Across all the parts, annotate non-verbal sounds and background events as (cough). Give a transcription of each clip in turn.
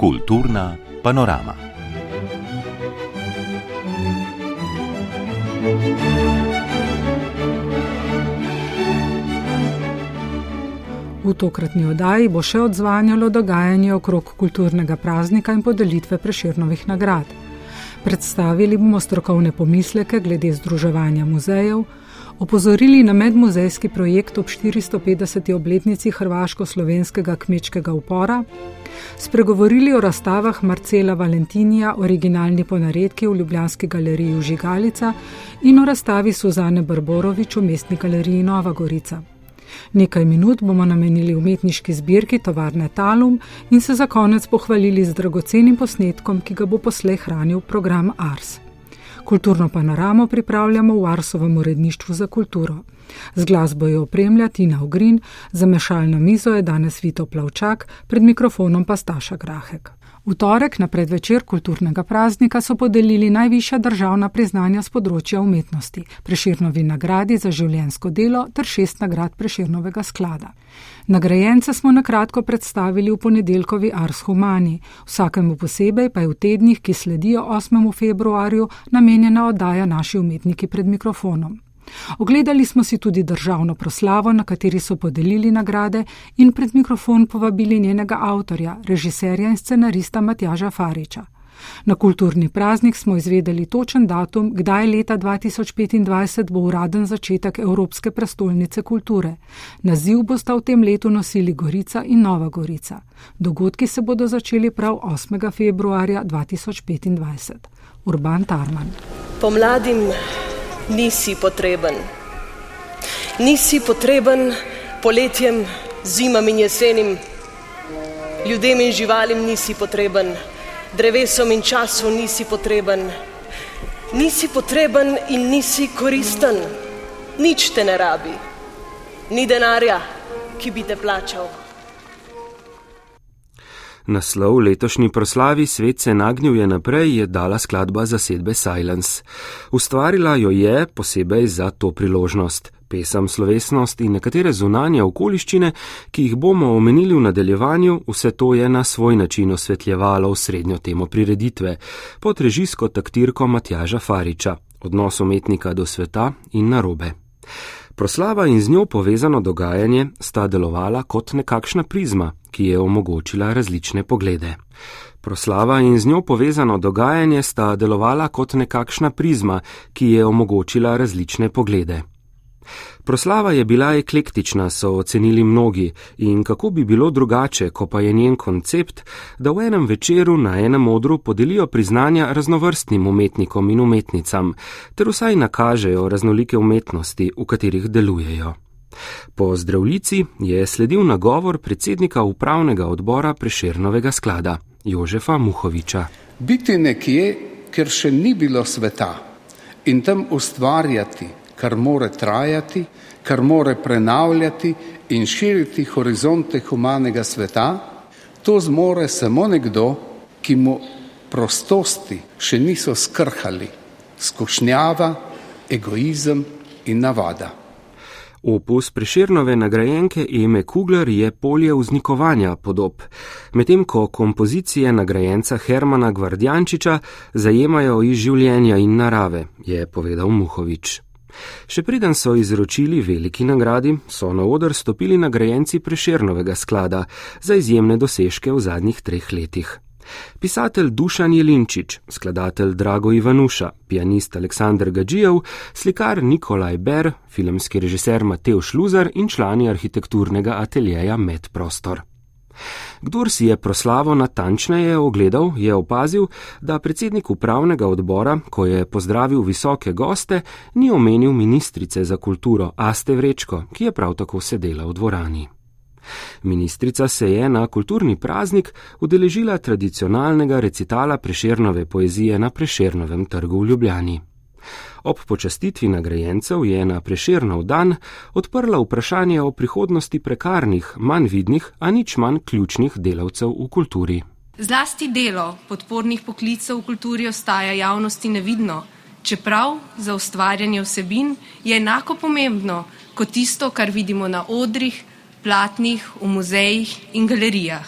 Kulturna panorama. V tokratni oddaji bo še odzvanjalo dogajanje okrog kulturnega praznika in podelitve preširnovih nagrad. Predstavili bomo strokovne pomisleke glede združevanja muzejev, opozorili na medmuzejski projekt ob 450. obletnici hrvaško-slovenskega kmečkega upora, spregovorili o razstavah Marcela Valentinija, originalni ponaredki v Ljubljanski galeriji Žigalica in o razstavi Suzane Barborovič v mestni galeriji Nova Gorica. Nekaj minut bomo namenili umetniški zbirki tovarne Talum in se za konec pohvalili z dragocenim posnetkom, ki ga bo poslej hranil program Ars. Kulturno panoramo pripravljamo v Arsovem uredništvu za kulturo. Z glasbo je opremlja Tina Ogrin, za mešalno mizo je danes Vito Plavčak, pred mikrofonom pa Staša Grahek. V torek na predvečer kulturnega praznika so podelili najvišja državna priznanja z področja umetnosti, preširnovi nagradi za življensko delo ter šest nagrad preširnovega sklada. Nagrajence smo na kratko predstavili v ponedeljkovi Ars Humani, vsakemu posebej pa je v tednih, ki sledijo 8. februarju, namenjena oddaja naši umetniki pred mikrofonom. Ogledali smo si tudi državno proslavo, na kateri so podelili nagrade in pred mikrofon povabili njenega avtorja, režiserja in scenarista Matjaža Fariča. Na kulturni praznik smo izvedeli točen datum, kdaj leta 2025 bo uraden začetek Evropske prestolnice kulture. Naziv bosta v tem letu nosili Gorica in Nova Gorica. Dogodki se bodo začeli prav 8. februarja 2025. Urban Tarman. Pomladim nisi potreben. Nisi potreben poletjem, zimam in jesenim, ljudem in živalim nisi potreben, drevesom in času nisi potreben. Nisi potreben in nisi koristen, nič te ne rabi, ni denarja, ki bi te plačal. Naslov letošnji proslavi Svet se nagnil je naprej je dala skladba zasedbe Silence. Ustvarila jo je posebej za to priložnost. Pesem, slovesnost in nekatere zunanje okoliščine, ki jih bomo omenili v nadaljevanju, vse to je na svoj način osvetljevalo v srednjo temo prireditve, pod režijsko taktirko Matjaža Fariča, odnos umetnika do sveta in narobe. Proslava in z njo povezano dogajanje sta delovala kot nekakšna prizma, ki je omogočila različne poglede. Proslava in z njo povezano dogajanje sta delovala kot nekakšna prizma, ki je omogočila različne poglede. Proslava je bila eklektična, so ocenili mnogi, in kako bi bilo drugače, ko pa je njen koncept, da v enem večeru na enem odru podelijo priznanja raznovrstnim umetnikom in umetnicam, ter vsaj nakažejo raznolike umetnosti, v katerih delujejo. Po zdravljici je sledil nagovor predsednika upravnega odbora Prešernovega sklada Jožefa Muhoviča. Biti nekje, ker še ni bilo sveta in tam ustvarjati, kar more trajati, kar more prenavljati in širiti horizonte humanega sveta, to zmore samo nekdo, ki mu prostosti še niso skrhali, skušnjava, egoizem in navada. Opus preširnove nagrajenke Eme Kugler je polje vznikovanja podob, medtem ko kompozicije nagrajenca Hermana Gvardjančiča zajemajo iz življenja in narave, je povedal Muhovič. Še preden so izročili veliki nagradi, so na odr stopili nagrajenci preširnovega sklada za izjemne dosežke v zadnjih treh letih. Pisatelj Dušan Jelinčič, skladatelj Drago Ivanuša, pianist Aleksandr Gađijev, slikar Nikolaj Ber, filmski režiser Mateo Šluzar in člani arhitekturnega ateljeja Medprostor. Kdor si je proslavo natančneje ogledal, je opazil, da predsednik upravnega odbora, ko je pozdravil visoke goste, ni omenil ministrice za kulturo Aste Vrečko, ki je prav tako sedela v dvorani. Ministrica se je na kulturni praznik udeležila tradicionalnega recitala prešernove poezije na prešernovem trgu v Ljubljani. Ob počastitvi nagrajencev je na preširnov dan odprla vprašanje o prihodnosti prekarnih, manj vidnih, a nič manj ključnih delavcev v kulturi. Zlasti delo podpornih poklicev v kulturi ostaja javnosti nevidno, čeprav za ustvarjanje vsebin je enako pomembno kot tisto, kar vidimo na odrih, platnih, v muzejih in galerijah.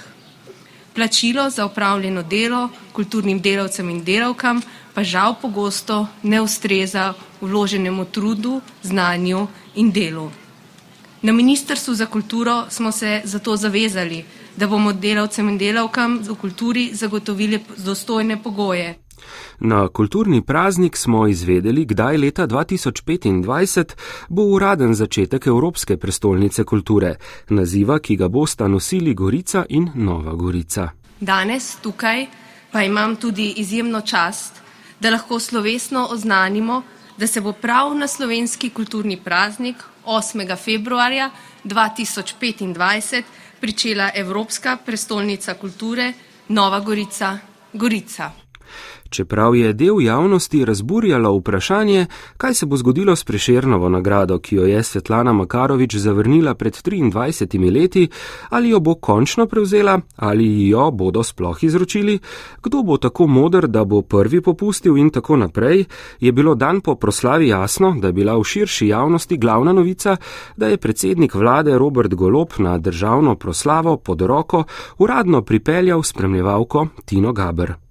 Plačilo za upravljeno delo kulturnim delavcem in delavkam pa žal pogosto ne ustreza vloženemu trudu, znanju in delu. Na Ministrstvu za kulturo smo se zato zavezali, da bomo delavcem in delavkam v kulturi zagotovili dostojne pogoje. Na kulturni praznik smo izvedeli, kdaj leta 2025 bo uraden začetek Evropske prestolnice kulture, naziva, ki ga bosta nosili Gorica in Nova Gorica. Danes tukaj pa imam tudi izjemno čast, da lahko slovesno oznanimo, da se bo prav na slovenski kulturni praznik 8. februarja 2025 pričela Evropska prestolnica kulture Nova Gorica Gorica čeprav je del javnosti razburjalo vprašanje, kaj se bo zgodilo s prešernovo nagrado, ki jo je Svetlana Makarovič zavrnila pred 23 leti, ali jo bo končno prevzela, ali jo bodo sploh izročili, kdo bo tako modr, da bo prvi popustil in tako naprej, je bilo dan po proslavi jasno, da je bila v širši javnosti glavna novica, da je predsednik vlade Robert Golop na državno proslavo pod roko uradno pripeljal spremljevalko Tino Gaber.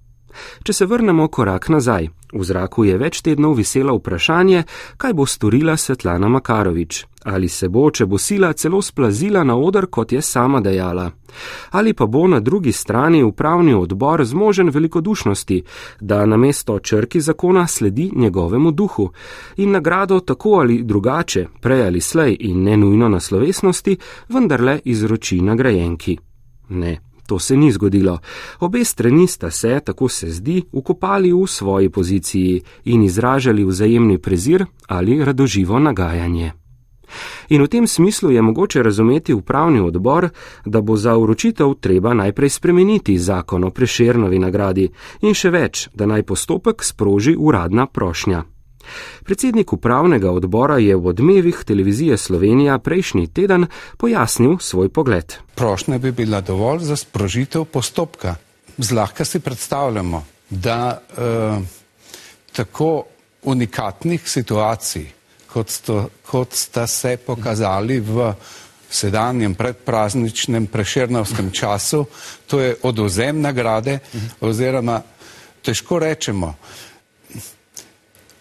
Če se vrnemo korak nazaj, v zraku je več tednov viselo vprašanje, kaj bo storila Svetlana Makarovič. Ali se bo, če bo sila celo splazila na odr, kot je sama dejala. Ali pa bo na drugi strani upravni odbor zmožen velikodušnosti, da namesto črki zakona sledi njegovemu duhu in nagrado tako ali drugače, prej ali slej in ne nujno na slovesnosti, vendarle izroči nagrajenki. Ne, To se ni zgodilo. Obe strani sta se, tako se zdi, ukopali v svoji poziciji in izražali vzajemni prezir ali radoživo nagajanje. In v tem smislu je mogoče razumeti upravni odbor, da bo za uročitev treba najprej spremeniti zakon o prešernovi nagradi in še več, da naj postopek sproži uradna prošnja. Predsednik upravnega odbora je v odmevih televizije Slovenija prejšnji teden pojasnil svoj pogled. Prošnja bi bila dovolj za sprožitev postopka. Zlahka si predstavljamo, da eh, tako unikatnih situacij, kot, sto, kot sta se pokazali v sedanjem predprazničnem prešernovskem času, to je odozem nagrade oziroma težko rečemo,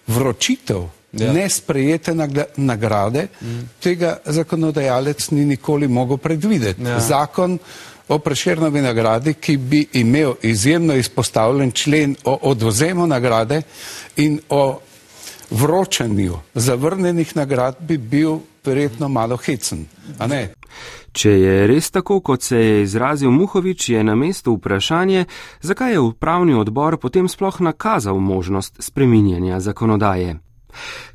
vročitev ja. nesprejete nagrade, mm. tega zakonodajalec ni nikoli mogel predvideti. Ja. Zakon o prešernovi nagradi, ki bi imel izjemno izpostavljen člen o odvzemu nagrade in o vročanju zavrnenih nagrad, bi bil verjetno malo hecen. Če je res tako, kot se je izrazil Muhovič, je na mestu vprašanje, zakaj je upravni odbor potem sploh nakazal možnost spreminjanja zakonodaje.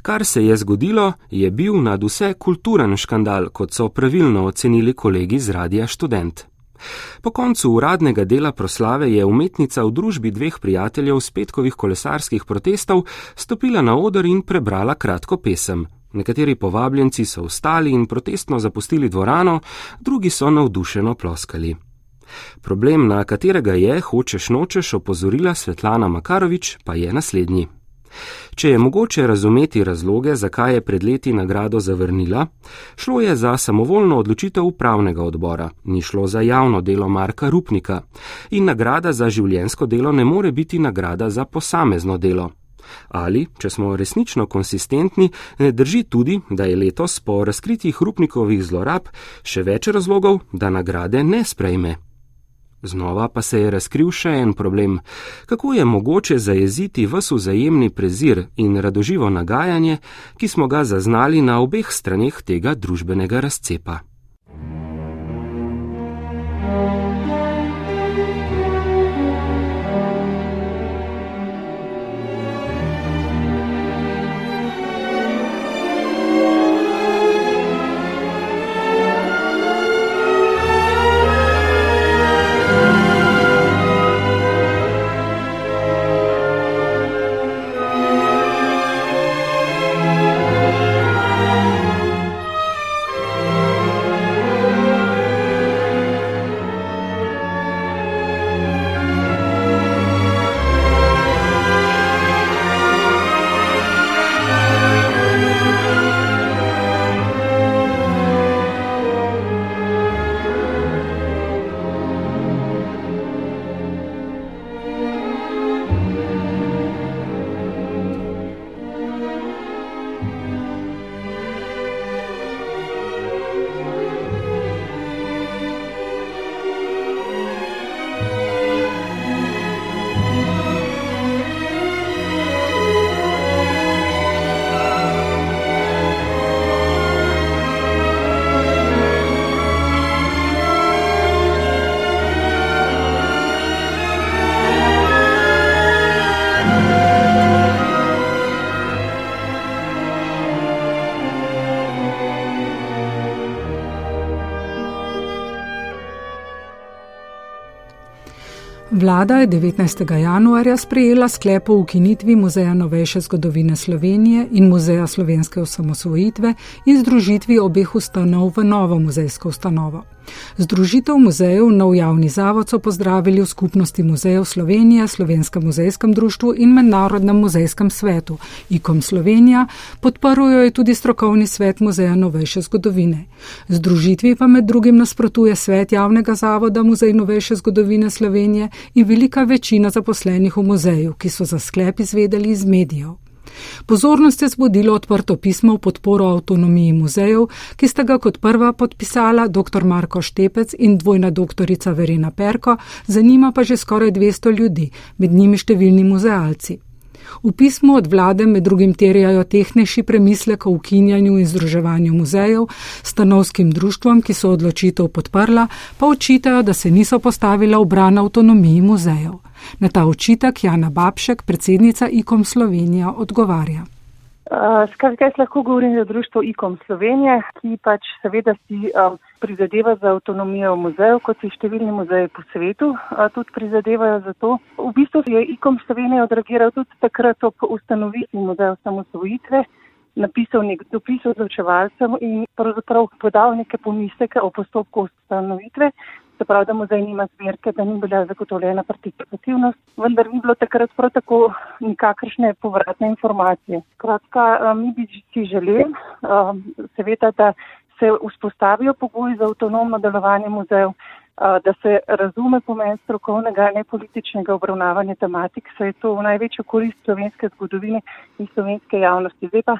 Kar se je zgodilo, je bil nad vse kulturen škandal, kot so pravilno ocenili kolegi z Radija Student. Po koncu uradnega dela proslave je umetnica v družbi dveh prijateljev z petkovih kolesarskih protestov stopila na oder in prebrala kratko pesem. Nekateri povabljenci so vstali in protestno zapustili dvorano, drugi so navdušeno ploskali. Problem, na katerega je, hočeš nočeš, opozorila Svetlana Makarovič, pa je naslednji. Če je mogoče razumeti razloge, zakaj je pred leti nagrado zavrnila, šlo je za samovoljno odločitev upravnega odbora, ni šlo za javno delo Marka Rupnika in nagrada za življensko delo ne more biti nagrada za posamezno delo. Ali, če smo resnično konsistentni, ne drži tudi, da je letos po razkritjih Rupnikovih zlorab še več razlogov, da nagrade ne sprejme. Znova pa se je razkril še en problem: kako je mogoče zajeziti vse vzajemni prezir in radoživo nagajanje, ki smo ga zaznali na obeh straneh tega družbenega razcepa. Vlada je 19. januarja sprejela sklep o ukinitvi Muzeja novejše zgodovine Slovenije in Muzeja slovenske osamosvojitve in združitvi obeh ustanov v novo muzejsko ustanovo. Združitev muzejev Nov javni zavod so pozdravili v skupnosti muzejev Slovenije, Slovenskem muzejskem društvu in Mednarodnem muzejskem svetu. IKOM Slovenija podporujo je tudi strokovni svet Muzeja novejše zgodovine. Združitvi pa med drugim nasprotuje svet javnega zavoda Muzej novejše zgodovine Slovenije in velika večina zaposlenih v muzeju, ki so za sklep izvedeli iz medijev. Pozornost je zbudilo odprto pismo v podporo avtonomiji muzejev, ki sta ga kot prva podpisala dr. Marko Štepec in dvojna doktorica Verena Perko, zanima pa že skoraj 200 ljudi, med njimi številni muzealci. V pismu od vlade med drugim terjajo tehnejši premislek o ukinjanju in združevanju muzejev, stanovskim društvom, ki so odločitev podprla, pa očitajo, da se niso postavila v bran avtonomiji muzejev. Na ta očitek Jana Babšek, predsednica IKOM Slovenija, odgovarja. Skratka, jaz lahko govorim za društvo IKOM Slovenije, ki pač seveda si um, prizadeva za avtonomijo muzejev, kot si številni muzeji po svetu uh, tudi prizadevajo za to. V bistvu je IKOM Slovenije odreagiral tudi takrat ob ustanovitvi muzeja samosvojitve, napisal nek dopis odločevalcem in pravzaprav podal neke pomisleke o postopku ustanovitve, se pravi, da muzej nima zbirke, da ni bila zagotovljena participativnost, vendar ni bilo takrat prav tako nikakršne povratne informacije. Kratka, mi bi si želeli, seveda, da se vzpostavijo pogoji za avtonomno delovanje muzejev, da se razume pomen strokovnega, ne političnega obravnavanja tematik, saj je to v največjo korist slovenske zgodovine in slovenske javnosti. Zdaj pa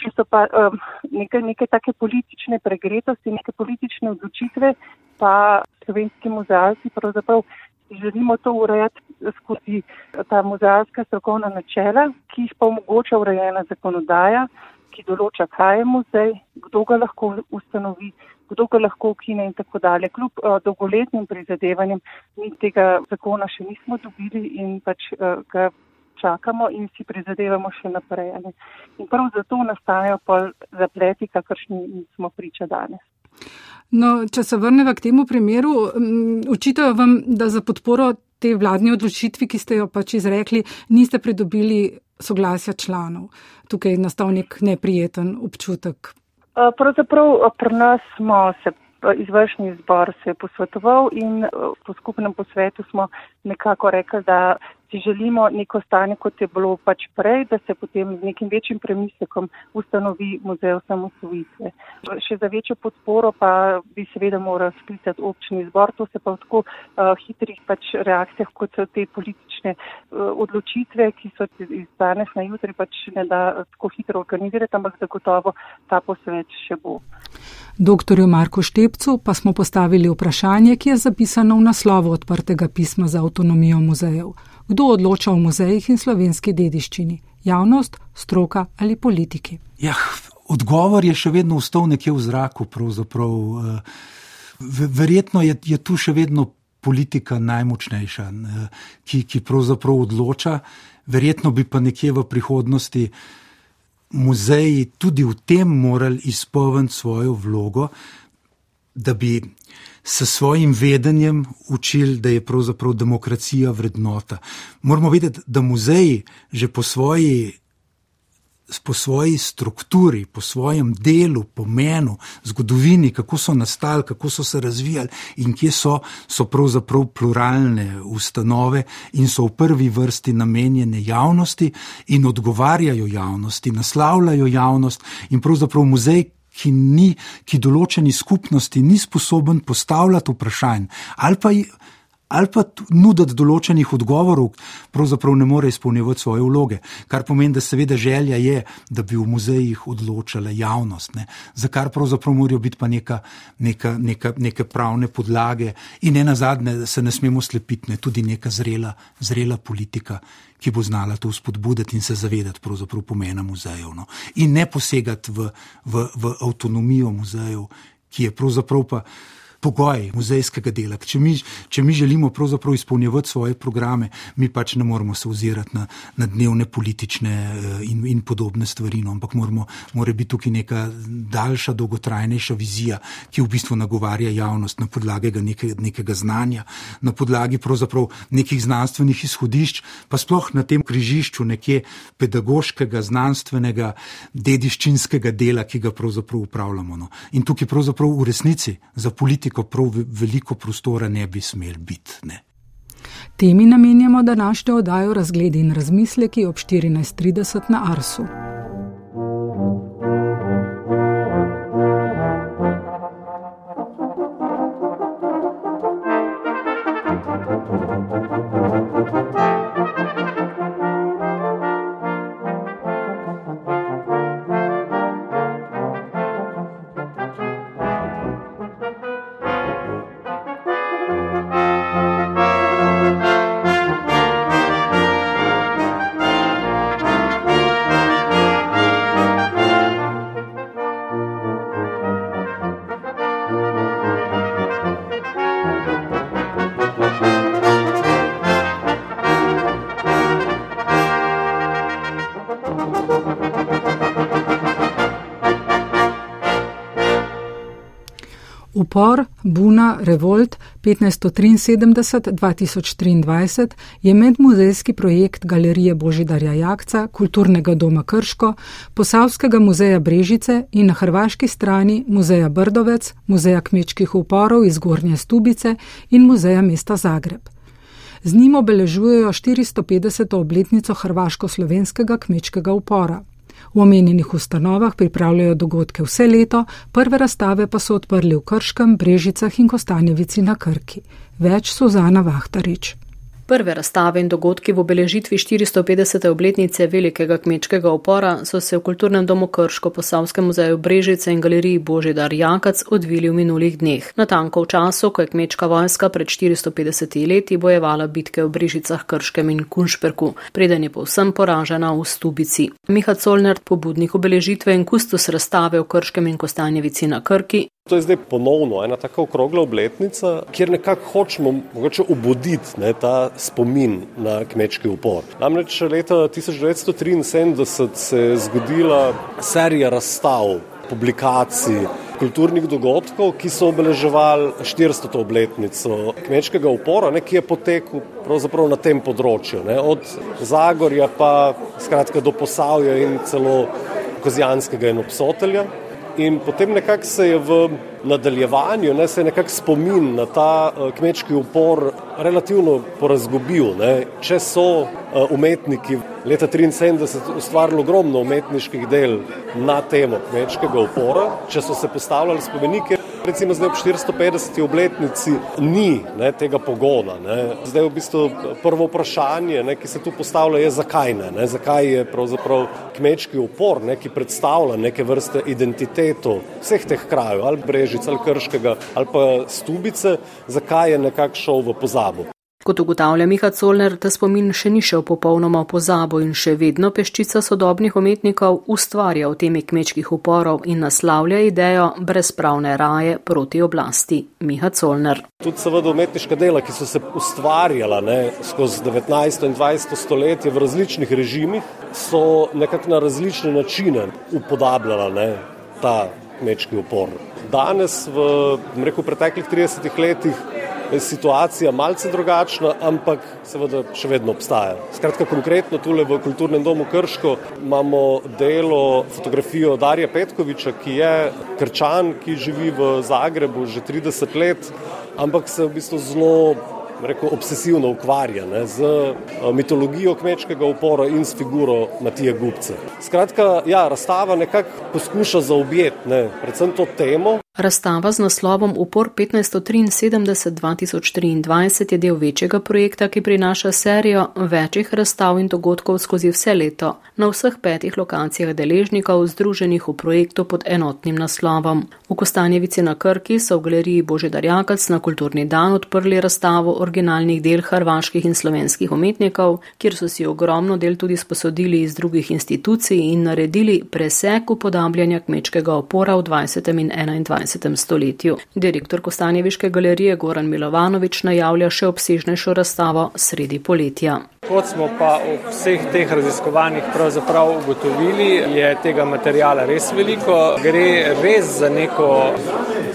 če so pa um, neke, neke take politične pregretosti, neke politične odločitve, pa slovenski muzealci pravzaprav želimo to urejati skozi ta muzealska strokovna načela, ki jih pa omogoča urejena zakonodaja, ki določa, kaj je muzej, kdo ga lahko ustanovi, kdo ga lahko ukine in tako dalje. Kljub uh, dolgoletnim prizadevanjem mi tega zakona še nismo dobili in pač uh, ga čakamo in si prizadevamo še naprej. Ne. In prav zato nastajajo pa zapleti, kakršni smo priča danes. No, če se vrnemo k temu primeru, učitajo vam, da za podporo te vladne odločitvi, ki ste jo pač izrekli, niste pridobili soglasja članov. Tukaj je nastal nek neprijeten občutek. Pravzaprav pri nas smo se izvršni zbor se je posvetoval in po skupnem posvetu smo nekako rekli, da si želimo neko stanje, kot je bilo pač prej, da se potem z nekim večjim premislekom ustanovi muzej osamosvojitve. Še za večjo podporo pa bi seveda moral sklicati občni zbor, to se pa v tako uh, hitrih pač reakcijah, kot so te politične uh, odločitve, ki so iz danes na jutri pač ne da tako hitro organizirati, ampak zagotovo ta posvet še bo. Doktorju Marku Štepcu pa smo postavili vprašanje, ki je zapisano v naslovu odprtega pisma za avtonomijo muzejev. Kdo odloča o muzejih in slovenski dediščini? Javnost, stroka ali politiki? Ja, odgovor je še vedno vstal nekje v zraku. Eh, verjetno je, je tu še vedno politika najmočnejša, ki, ki pravzaprav odloča. Verjetno bi pa nekje v prihodnosti muzeji tudi v tem morali izpolniti svojo vlogo, da bi s svojim vedenjem učili, da je pravzaprav demokracija vrednota. Moramo vedeti, da muzeji že po svoji, po svoji strukturi, po svojem delu, pomenu, zgodovini, kako so nastali, kako so se razvijali in kje so, so pravzaprav pluralne ustanove in so v prvi vrsti namenjene javnosti in odgovarjajo javnosti, naslavljajo javnost in pravzaprav muzej, ki, ni, ki določeni skupnosti ni sposoben postavljati vprašanj ali pa, ali pa nuditi določenih odgovorov, pravzaprav ne more izpolnjevati svoje vloge. Kar pomeni, da seveda želja je, da bi v muzejih odločala javnost, ne? za kar pravzaprav morajo biti pa neka, neka, neka, neke pravne podlage in ne na zadnje, da se ne smemo slepiti, ne? tudi neka zrela, zrela politika ki bo znala to spodbuditi in se zavedati pomena muzejev. No. In ne posegati v, v, v avtonomijo muzejev, ki je pravzaprav pa pogoj muzejskega dela. Če mi, če mi želimo pravzaprav izpolnjevati svoje programe, mi pač ne moramo se ozirati na, na dnevne politične eh, in, in podobne stvari, no, ampak moramo, mora biti tukaj neka daljša, dolgotrajnejša vizija, ki v bistvu nagovarja javnost na podlagi neke, nekega znanja, na podlagi pravzaprav nekih znanstvenih izhodišč, pa sploh na tem križišču nekje pedagoškega, znanstvenega, dediščinskega dela, ki ga pravzaprav upravljamo. No. In tukaj pravzaprav v resnici za politiko prav veliko prostora ne bi smel biti. Ne. Temi namenjamo današnjo oddajo razgledi in razmisleki ob 14.30 na Arsu. Upor, Buna, Revolt 1573-2023 je medmuzejski projekt Galerije Božidarja Jakca, Kulturnega doma Krško, Posavskega muzeja Brežice in na hrvaški strani Muzeja Brdovec, Muzeja kmečkih uporov iz Gornje Stubice in Muzeja mesta Zagreb. Z njim obeležujejo 450. obletnico hrvaško-slovenskega kmečkega upora. V omenjenih ustanovah pripravljajo dogodke vse leto, prve razstave pa so odprli v Krškem, Brežicah in Kostanjevici na Krki. Več Suzana Vahtarič. Prve razstave in dogodki v obeležitvi 450. obletnice velikega kmečkega upora so se v Kulturnem domu Krško, Posavskem muzeju Brežice in galeriji Božidar Jakac odvili v minulih dneh. Natanko v času, ko je kmečka vojska pred 450 leti bojevala bitke v Brežicah, Krškem in Kunšperku, preden je povsem poražena v Stubici. Miha Colnert, pobudnik obeležitve in kustus razstave v Krškem in Kostanjevici na Krki, To je zdaj ponovno ena tako okrogla obletnica, kjer nekako hočemo mogoče obuditi ne, ta spomin na kmečki upor. Namreč leta 1973 se je zgodila serija razstav, publikacij, kulturnih dogodkov, ki so obeleževali 400. obletnico kmečkega upora, ne, ki je potekel pravzaprav na tem področju, ne, od Zagorja pa skratka do Posavja in celo Kozijanskega in Obsotelja. In potem nekako se je v nadaljevanju, ne, se je nekako spomin na ta uh, kmečki upor relativno porazgobil. Ne. Če so uh, umetniki leta 1973 ustvarili ogromno umetniških del na temo kmečkega upora, če so se postavljali spomenike, recimo zdaj ob 450. obletnici ni ne, tega pogona. Ne. Zdaj v bistvu prvo vprašanje, ne, ki se tu postavlja, je zakaj ne. ne. Zakaj je pravzaprav kmečki upor, ne, ki predstavlja neke vrste identiteto vseh teh krajev, ali Brežic, ali Krškega, ali pa Stubice, zakaj je nekako šel v pozabo. Kot ugotavlja Miha Colner, ta spomin še ni šel popolnoma v pozabo in še vedno peščica sodobnih umetnikov ustvarja v temi kmečkih uporov in naslavlja idejo brezpravne raje proti oblasti. Miha Colner. Tudi seveda umetniška dela, ki so se ustvarjala ne, skozi 19. in 20. stoletje v različnih režimih, so nekako na različne načine upodabljala ne, ta kmečki upor. Danes, v reku, preteklih 30 letih, situacija malce drugačna, ampak seveda še vedno obstaja. Skratka, konkretno tule v Kulturnem domu Krško imamo delo, fotografijo Darja Petkoviča, ki je krčan, ki živi v Zagrebu že 30 let, ampak se v bistvu zelo rekel, obsesivno ukvarja ne, z eh, mitologijo kmečkega upora in s figuro Matije Gupce. Skratka, ja, razstava nekako poskuša zaobjeti predvsem to temo. Razstava z naslovom Upor 1573-2023 je del večjega projekta, ki prinaša serijo večjih razstav in dogodkov skozi vse leto na vseh petih lokacijah deležnikov združenih v projektu pod enotnim naslovom. V Kostanjevici na Krki so v galeriji Božidar Jakac na kulturni dan odprli razstavo originalnih del hrvaških in slovenskih umetnikov, kjer so si ogromno del tudi sposodili iz drugih institucij in naredili presek upodabljanja kmečkega opora v 20. in 21 20. stoletju. Direktor Kostanjeviške galerije Goran Milovanovič najavlja še obsežnejšo razstavo sredi poletja. Kot smo pa v vseh teh raziskovanjih pravzaprav ugotovili, je tega materijala res veliko. Gre res za neko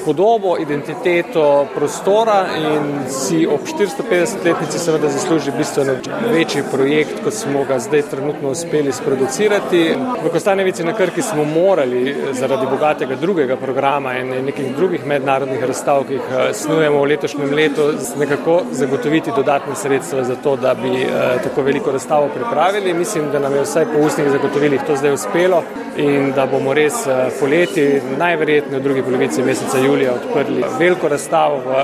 podobo, identiteto prostora in si ob 450-letnici seveda zasluži bistveno večji projekt, kot smo ga zdaj trenutno uspeli sproducirati. V Kostanjevici na Krki smo morali zaradi bogatega drugega programa in nekih drugih mednarodnih razstav, ki jih eh, snujemo v letošnjem letu, nekako zagotoviti dodatne sredstva za to, da bi eh, tako veliko razstavo pripravili. Mislim, da nam je vsaj po ustnih zagotovilih to zdaj uspelo in da bomo res eh, poleti, najverjetneje v drugi polovici meseca julija, odprli veliko razstavo v,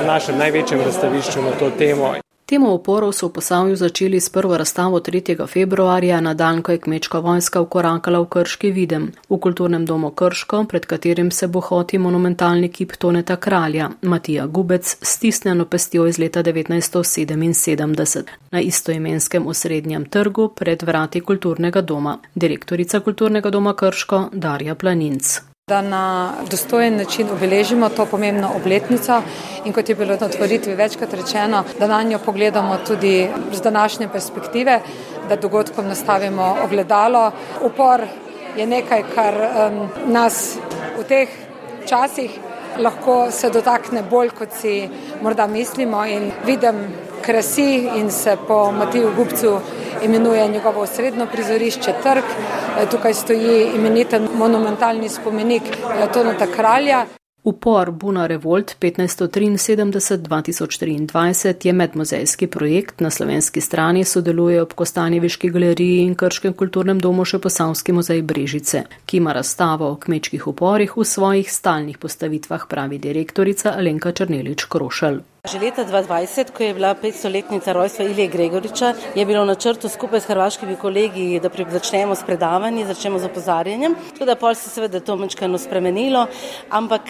v našem največjem razstavišču na to temo. Temo oporov so v posavju začeli s prvo razstavo 3. februarja, na dan, ko je kmečka vojska ukorakala v Krški videm, v kulturnem domu Krško, pred katerim se bohoti monumentalni kip Toneta kralja, Matija Gubec, stisnjeno pestjo iz leta 1977, na istoimenskem osrednjem trgu pred vrati kulturnega doma. Direktorica kulturnega doma Krško, Darja Planinc da na dostojen način obeležimo to pomembno obletnico in kot je bilo na otvoritvi večkrat rečeno, da na njo pogledamo tudi z današnje perspektive, da dogodkom nastavimo ogledalo. Upor je nekaj, kar um, nas v teh časih lahko se dotakne bolj, kot si morda mislimo in vidim krasi in se po Matiju Gubcu imenuje njegovo srednjo prizorišče trg. E, tukaj stoji imeniten monumentalni spomenik Tonata kralja. Upor Buna Revolt 1573-2023 je medmuzejski projekt. Na slovenski strani sodeluje ob Kostanjeviški galeriji in Krškem kulturnem domu še Posavski muzej Brežice, ki ima razstavo o kmečkih uporih v svojih stalnih postavitvah, pravi direktorica Alenka Črnelič Krošelj. Že leta 2020, ko je bila 500-letnica rojstva Ilije Gregoriča, je bilo na črtu skupaj s hrvaškimi kolegi, da začnemo s predavanji, začnemo z opozarjanjem. Tako da pol se seveda to mečkano spremenilo, ampak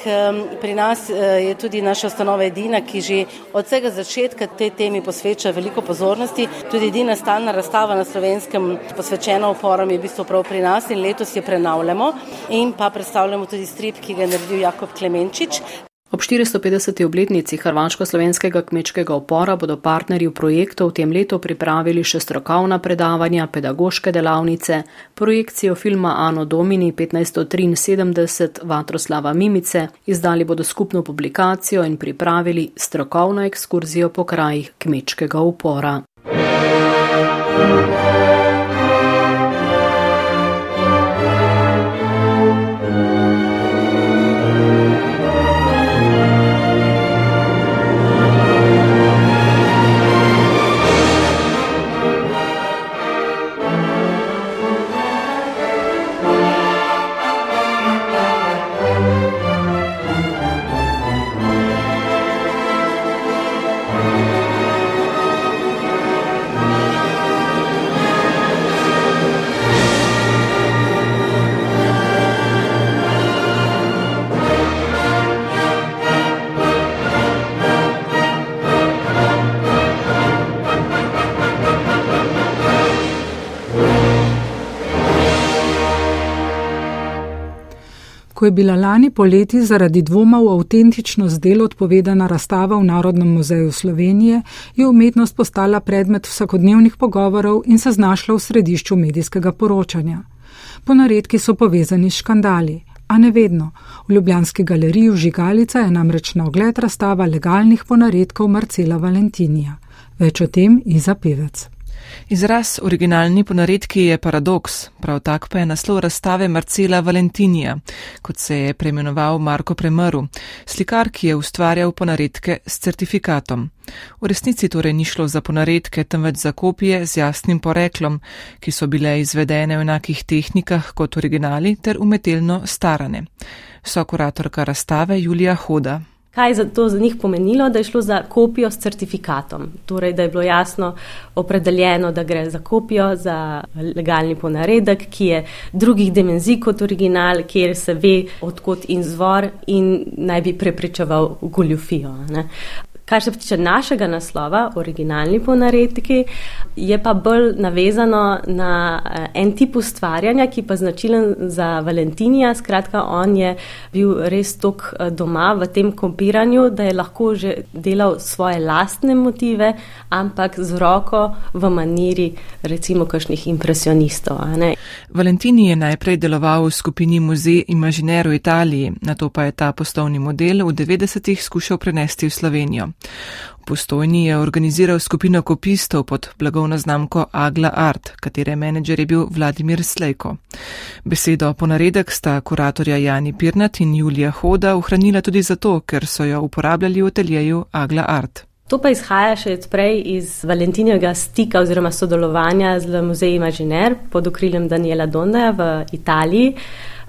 pri nas eh, je tudi naša ustanova edina, ki že od vsega začetka te temi posveča veliko pozornosti. Tudi edina stalna razstava na slovenskem posvečena uporom je v bistvu prav pri nas in letos je prenavljamo in pa predstavljamo tudi strip, ki ga je naredil Jakob Klemenčič. Ob 450. obletnici hrvaško-slovenskega kmečkega opora bodo partnerji v projektu v tem letu pripravili še strokovna predavanja, pedagoške delavnice, projekcijo filma Ano Domini 1573 Vatroslava Mimice, izdali bodo skupno publikacijo in pripravili strokovno ekskurzijo po krajih kmečkega upora. Je bila lani poleti zaradi dvoma v avtentičnost del odpovedana razstava v Narodnem muzeju Slovenije, je umetnost postala predmet vsakodnevnih pogovorov in se znašla v središču medijskega poročanja. Ponaredki so povezani s škandali, a ne vedno. V Ljubljanski galeriji Žigalica je namreč na ogled razstava legalnih ponaredkov Marcela Valentinija. Več o tem Iza Pevec. Izraz originalni ponaredki je paradoks, prav tak pa je naslov razstave Marcela Valentinija, kot se je preimenoval Marko Premrl, slikar, ki je ustvarjal ponaredke s certifikatom. V resnici torej ni šlo za ponaredke, temveč za kopije z jasnim poreklom, ki so bile izvedene v enakih tehnikah kot originali ter umetelno starane. So kuratorka razstave Julija Hoda. Kaj je to za njih pomenilo, da je šlo za kopijo s certifikatom? Torej, da je bilo jasno opredeljeno, da gre za kopijo, za legalni ponaredek, ki je drugih dimenzij kot original, kjer se ve, odkot in zvor in naj bi prepričeval goljufijo. Ne? Kar se tiče našega naslova, originalni ponaredki, je pa bolj navezano na eh, en tip ustvarjanja, ki pa značilen za Valentinija. Skratka, on je bil res tok eh, doma v tem kompiranju, da je lahko že delal svoje lastne motive, ampak z roko v maniri recimo kakšnih impresionistov. Valentini je najprej deloval v skupini Muzej Imaginer v Italiji, na to pa je ta poslovni model v 90-ih skušal prenesti v Slovenijo. Postojni je organiziral skupino kopistov pod blagovno znamko Agla Art, katere menedžer je bil Vladimir Slejko. Besedo ponaredek sta kuratorja Jani Pirnat in Julija Hoda ohranila tudi zato, ker so jo uporabljali v ateljeju Agla Art. To pa izhaja še prej iz Valentinjega stika oziroma sodelovanja z Muzejem Imaginer pod okriljem Daniela Dondaja v Italiji,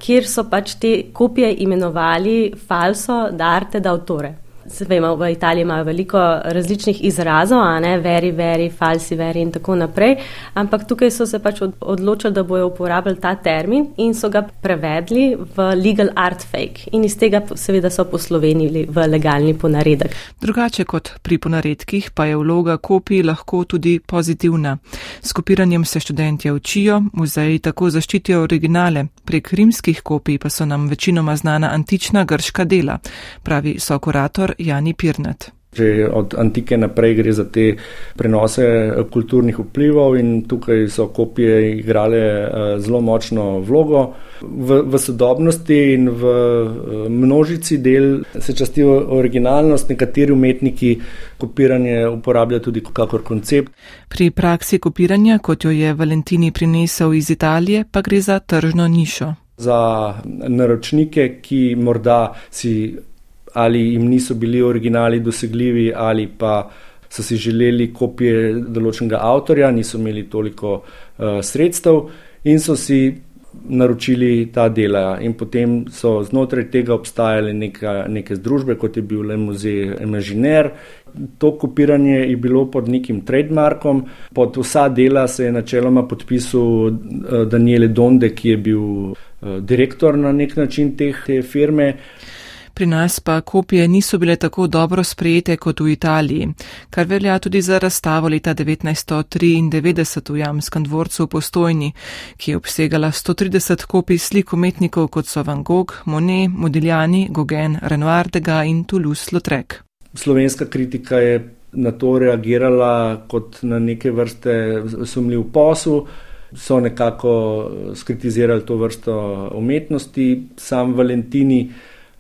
kjer so pač te kopije imenovali falso d'arte d'autore. Vemo, v Italiji imajo veliko različnih izrazov, ne, veri, veri, falsi, veri in tako naprej, ampak tukaj so se pač odločili, da bojo uporabljali ta termin in so ga prevedli v legal art fake in iz tega seveda so poslovenili v legalni ponaredek. Drugače kot pri ponaredkih pa je vloga kopij lahko tudi pozitivna. S kopiranjem se študentje učijo, muzeji tako zaščitijo originale, prek rimskih kopij pa so nam večinoma znana antična grška dela, pravi sokurator Jani Pirnat. Že od antike naprej gre za te prenose kulturnih vplivov in tukaj so kopije igrale eh, zelo močno vlogo. V, v sodobnosti in v eh, množici del se časti originalnost, nekateri umetniki kopiranje uporabljajo tudi kakor koncept. Pri praksi kopiranja, kot jo je Valentini prinesel iz Italije, pa gre za tržno nišo. Za naročnike, ki morda si ali jim niso bili originali dosegljivi, ali pa so si želeli kopije določenega avtorja, niso imeli toliko uh, sredstev in so si naročili ta dela. In potem so znotraj tega obstajale neka, neke združbe, kot je bil Le muzej Imaginer. To kopiranje je bilo pod nekim trademarkom, pod vsa dela se je načeloma podpisal uh, Daniele Donde, ki je bil uh, direktor na nek način teh, te firme. Pri nas pa kopije niso bile tako dobro sprejete kot v Italiji, kar velja tudi za razstavo leta 1993 v Jamskem dvorcu v Postojni, ki je obsegala 130 kopij slik umetnikov kot so Van Gogh, Monet, Modigliani, Gauguin, Renoir Degas in Toulouse-Lautrec. Slovenska kritika je na to reagirala kot na neke vrste sumljiv posel. So nekako skritizirali to vrsto umetnosti, sam Valentini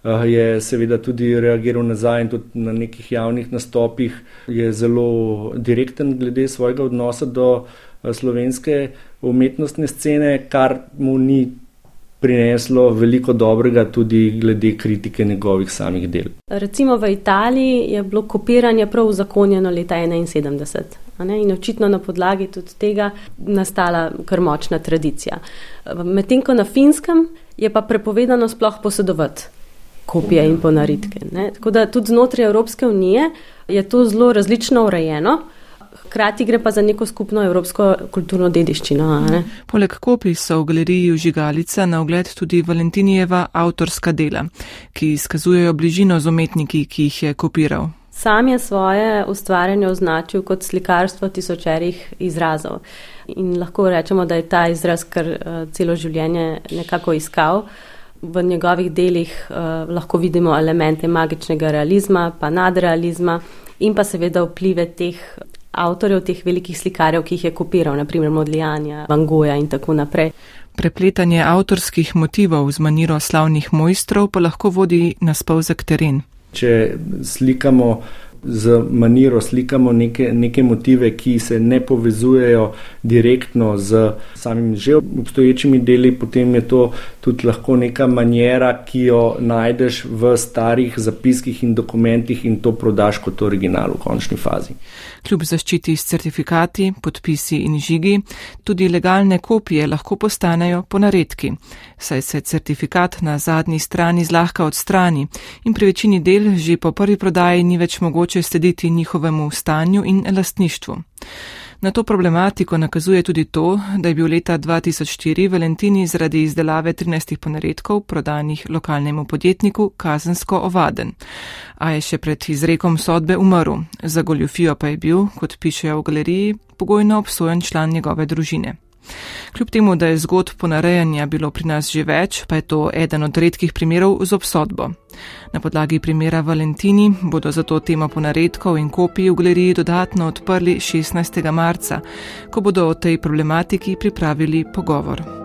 je seveda tudi reagiral nazaj in tudi na nekih javnih nastopih je zelo direkten glede svojega odnosa do eh, slovenske umetnostne scene, kar mu ni prineslo veliko dobrega tudi glede kritike njegovih samih del. Recimo v Italiji je bilo kopiranje prav zakonjeno leta 1971 in očitno na podlagi tudi tega nastala kar močna tradicija. Medtem ko na finskem je pa prepovedano sploh posedovati kopije in ponaritke. Ne? Tako da tudi znotraj Evropske unije je to zelo različno urejeno. Hkrati gre pa za neko skupno evropsko kulturno dediščino. Poleg kopij so v galeriji Žigalica na ogled tudi Valentinijeva avtorska dela, ki izkazujejo bližino z umetniki, ki jih je kopiral. Sam je svoje ustvarjanje označil kot slikarstvo tisočerih izrazov. In lahko rečemo, da je ta izraz kar uh, celo življenje nekako iskal. Uh, v njegovih delih uh, lahko vidimo elemente magičnega realizma, pa nadrealizma in pa seveda vplive teh avtorjev, teh velikih slikarjev, ki jih je kopiral, naprimer Modlijanja, Van Goja in tako naprej. Prepletanje avtorskih motivov z maniro slavnih mojstrov pa lahko vodi na spolzek teren. Če slikamo z maniro slikamo neke, neke motive, ki se ne povezujejo direktno z samimi že obstoječimi deli, potem je to tudi lahko neka manjera, ki jo najdeš v starih zapiskih in dokumentih in to prodaš kot original v končni fazi. Kljub zaščiti s certifikati, podpisi in žigi, tudi legalne kopije lahko postanejo ponaredki, saj se certifikat na zadnji strani zlahka odstrani in pri večini del že po prvi prodaji ni več mogoče slediti njihovemu stanju in lastništvu. Na to problematiko nakazuje tudi to, da je bil leta 2004 Valentini zaradi izdelave 13 ponaredkov prodanih lokalnemu podjetniku kazensko ovaden, a je še pred izrekom sodbe umrl. Za goljofijo pa je bil, kot pišejo v galeriji, pogojno obsojen član njegove družine. Kljub temu, da je zgodb ponarejanja bilo pri nas že več, pa je to eden od redkih primerov z obsodbo. Na podlagi primera Valentini bodo zato temo ponaredkov in kopij v galeriji dodatno odprli 16. marca, ko bodo o tej problematiki pripravili pogovor.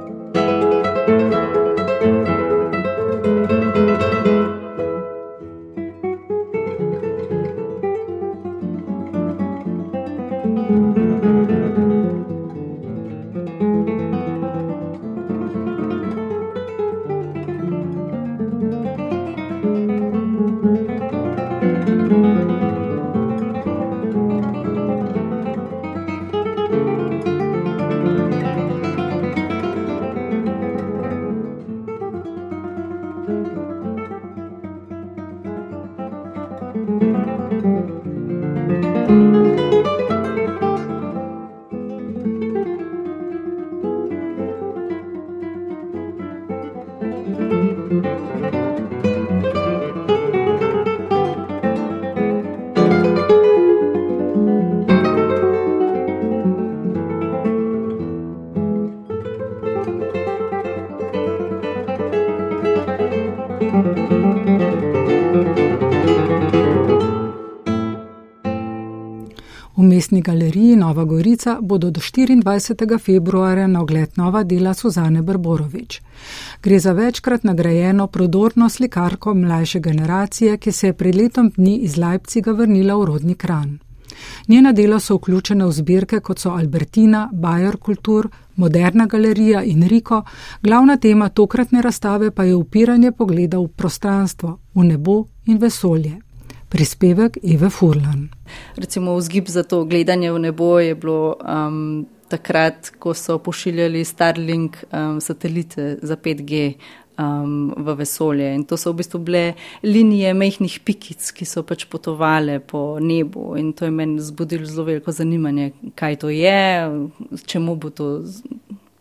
Galeriji Nova Gorica bodo do 24. februarja na ogled nova dela Suzane Brborovič. Gre za večkrat nagrajeno prodorno slikarko mlajše generacije, ki se je pred letom dni iz Leipciga vrnila v rodni kran. Njena dela so vključene v zbirke kot so Albertina, Bayer Kultur, Moderna galerija in Riko, glavna tema tokratne razstave pa je upiranje pogleda v prostranstvo, v nebo in vesolje. Prispevek Eve Furlan. Recimo vzgib za to gledanje v nebo je bilo um, takrat, ko so pošiljali Starlink um, satelite za 5G um, v vesolje. In to so v bistvu bile linije mehkih pikic, ki so pač potovale po nebu. In to je meni zbudilo zelo veliko zanimanje, kaj to je, čemu bo to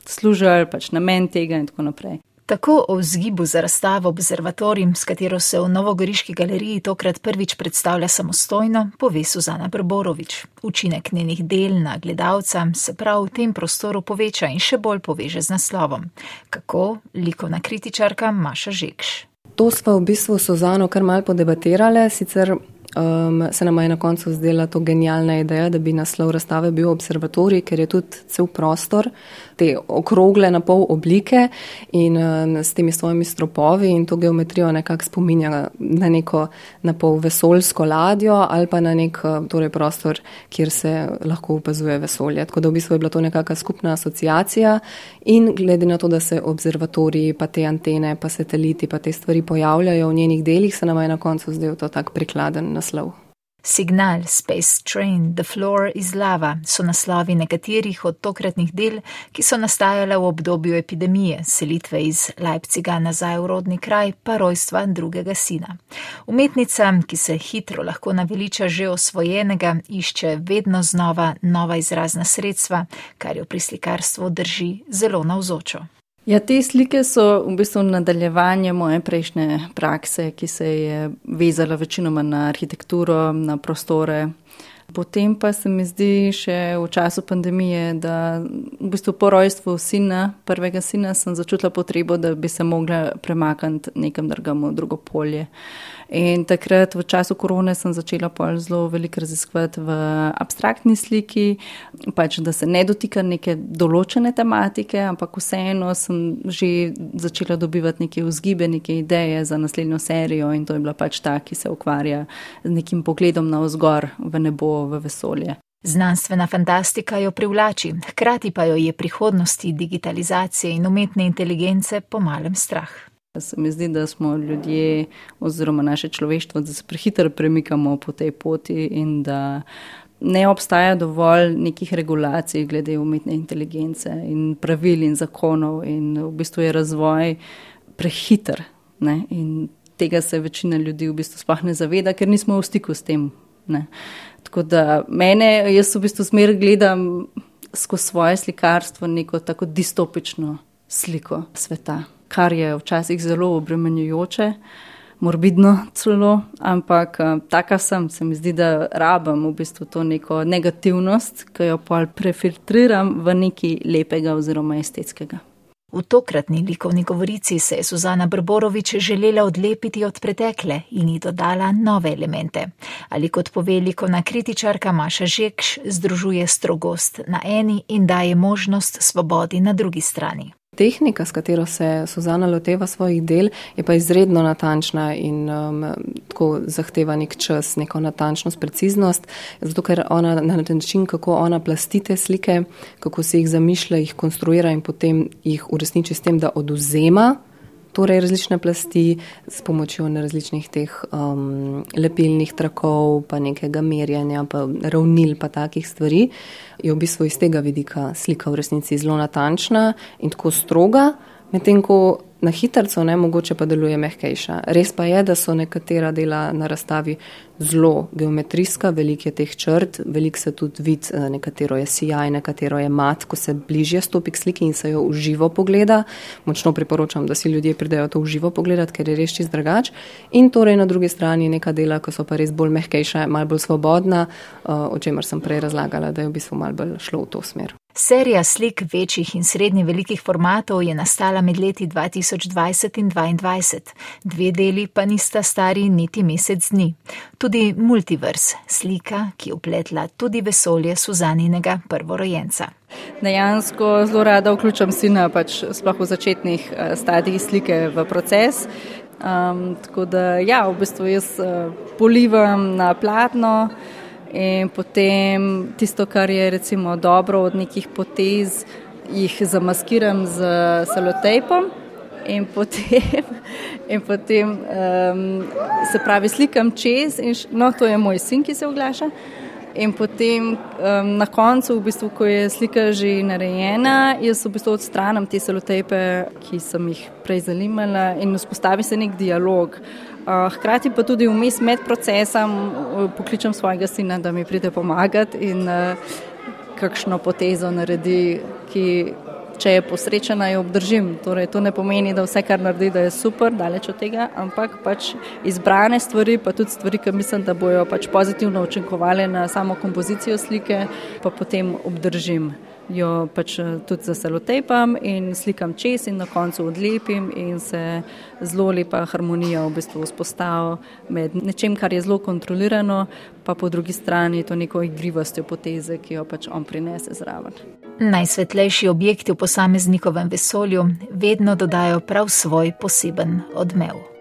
služilo, pač namen tega in tako naprej. Tako o vzgibu za razstavo Observatorium, s katero se v Novogoriški galeriji tokrat prvič predstavlja samostojno, pove Suzana Brborovič. Učinek njenih del na gledalca se prav v tem prostoru poveča in še bolj poveže z naslovom. Kako likovna kritičarka Maša Žekš. To smo v bistvu Suzano kar mal podebatirale, sicer um, se nam je na koncu zdela to genialna ideja, da bi naslov razstave bil observatorij, ker je tudi cel prostor, te okrogle na pol oblike in uh, s temi svojimi stropovi in to geometrijo nekako spominja na neko na pol vesoljsko ladjo ali pa na nek torej prostor, kjer se lahko opazuje vesolje. Tako da v bistvu je bila to nekakšna skupna asociacija in glede na to, da se observatoriji, pa te antene, pa sateliti, pa te stvari pojavljajo v njenih delih, se nam je na koncu zdel to tak prikladen naslov naslov. Signal, Space Train, The Floor is Lava so naslovi nekaterih od tokratnih del, ki so nastajale v obdobju epidemije, selitve iz Leipciga nazaj v rodni kraj, pa rojstva drugega sina. Umetnica, ki se hitro lahko naveliča že osvojenega, išče vedno znova nova izrazna sredstva, kar jo pri slikarstvu drži zelo navzočo. Ja, te slike so v bistvu nadaljevanje moje prejšnje prakse, ki se je vezala večinoma na arhitekturo, na prostore. Potem pa se mi zdi še v času pandemije, da v bistvu po rojstvu sina, prvega sina, sem začutila potrebo, da bi se mogla premakniti nekam drugam v drugo polje. In takrat v času korone sem začela pol zelo veliko raziskovati v abstraktni sliki, pač da se ne dotika neke določene tematike, ampak vseeno sem že začela dobivati neke vzgibe, neke ideje za naslednjo serijo in to je bila pač ta, ki se ukvarja z nekim pogledom na vzgor v nebo, v vesolje. Znanstvena fantastika jo privlači, hkrati pa jo je prihodnosti digitalizacije in umetne inteligence po malem strah. Se mi zdi, da smo ljudje oziroma naše človeštvo, da se prehitro premikamo po tej poti in da ne obstaja dovolj nekih regulacij glede umetne inteligence in pravil in zakonov in v bistvu je razvoj prehiter. Ne? In tega se večina ljudi v bistvu sploh ne zaveda, ker nismo v stiku s tem Ne. Tako da mene, jaz v bistvu smer gledam skozi svoje slikarstvo neko tako distopično sliko sveta, kar je včasih zelo obremenjujoče, morbidno celo, ampak uh, taka sem, se mi zdi, da rabim v bistvu to neko negativnost, ki jo pa prefiltriram v nekaj lepega oziroma estetskega. V tokratni likovni govorici se je Suzana Brborovič želela odlepiti od pretekle in ji dodala nove elemente. Ali kot pove likovna kritičarka Maša Žekš, združuje strogost na eni in daje možnost svobodi na drugi strani. Tehnika, s katero se Suzana loteva svojih del, je pa izredno natančna in um, tako zahteva nek čas, neko natančnost, preciznost, zato ker ona na način, kako ona plasti te slike, kako se jih zamišlja, jih konstruira in potem jih uresniči s tem, da oduzema torej različne plasti s pomočjo različnih teh um, lepilnih trakov, pa nekega merjanja, pa ravnil, pa takih stvari, je v bistvu iz tega vidika slika v resnici zelo natančna in tako stroga, medtem ko na hitrco, ne mogoče pa deluje mehkejša. Res pa je, da so nekatera dela na razstavi zelo geometrijska, veliko je teh črt, veliko se tudi vidi, eh, nekatero je sijaj, nekatero je mat, ko se bližje stopi k sliki in se jo v živo pogleda. Močno priporočam, da si ljudje pridejo to v živo pogledati, ker je res čist drugač. In torej na drugi strani neka dela, ko so pa res bolj mehkejša, malo bolj svobodna, eh, o čemer sem prej razlagala, da je v bistvu malo bolj šlo v to smer. Serija slik večjih in srednje velikih formatov je nastala med leti 2020 in 2022, dve deli pa nista stari niti mesec dni. Tudi Multiverse, slika, ki upletla tudi vesolje Suzaninega prvorojenca. Dejansko zelo rada vključam sina, pač sploh v začetnih eh, stadijih slike v proces. Um, tako da, ja, v bistvu jaz uh, polivam na platno. In potem tisto, kar je recimo dobro od nekih potez, jih zamaskiram z salotejpom in potem, (laughs) in potem um, se pravi slikam čez in no, to je moj sin, ki se oglaša. In potem um, na koncu, v bistvu, ko je slika že narejena, jaz v bistvu odstranam te salotejpe, ki sem jih prej zanimala in vzpostavi se nek dialog. Eh, hkrati pa tudi vmes med procesom eh, pokličem svojega sina, da mi pride pomagati in uh, kakšno potezo naredi, ki, če je posrečena, jo obdržim. Torej, to ne pomeni, da vse, kar naredi, da je super, daleč od tega, ampak pač izbrane stvari, pa tudi stvari, ki mislim, da bojo pač pozitivno učinkovali na samo kompozicijo slike, pa potem obdržim jo pač eh, tudi zaselotepam in slikam čez in na koncu odlepim in se zelo lepa harmonija v bistvu vzpostavi med nečem, kar je zelo kontrolirano, pa po drugi strani to neko igrivostjo poteze, ki jo pač on prinese zraven. Najsvetlejši objekti v posameznikovem vesolju vedno dodajo prav svoj poseben odmev.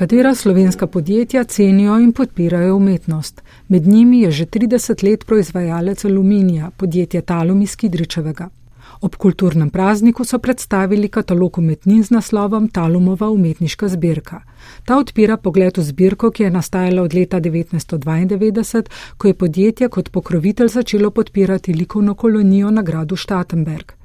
Nekatera slovenska podjetja cenijo in podpirajo umetnost. Med njimi je že 30 let proizvajalec aluminija, podjetje Talum iz Kidričevega. Ob kulturnem prazniku so predstavili katalog umetnin z naslovom Talumova umetniška zbirka. Ta odpira pogled v zbirko, ki je nastajala od leta 1992, ko je podjetje kot pokrovitelj začelo podpirati likovno kolonijo na gradu Štatenberg.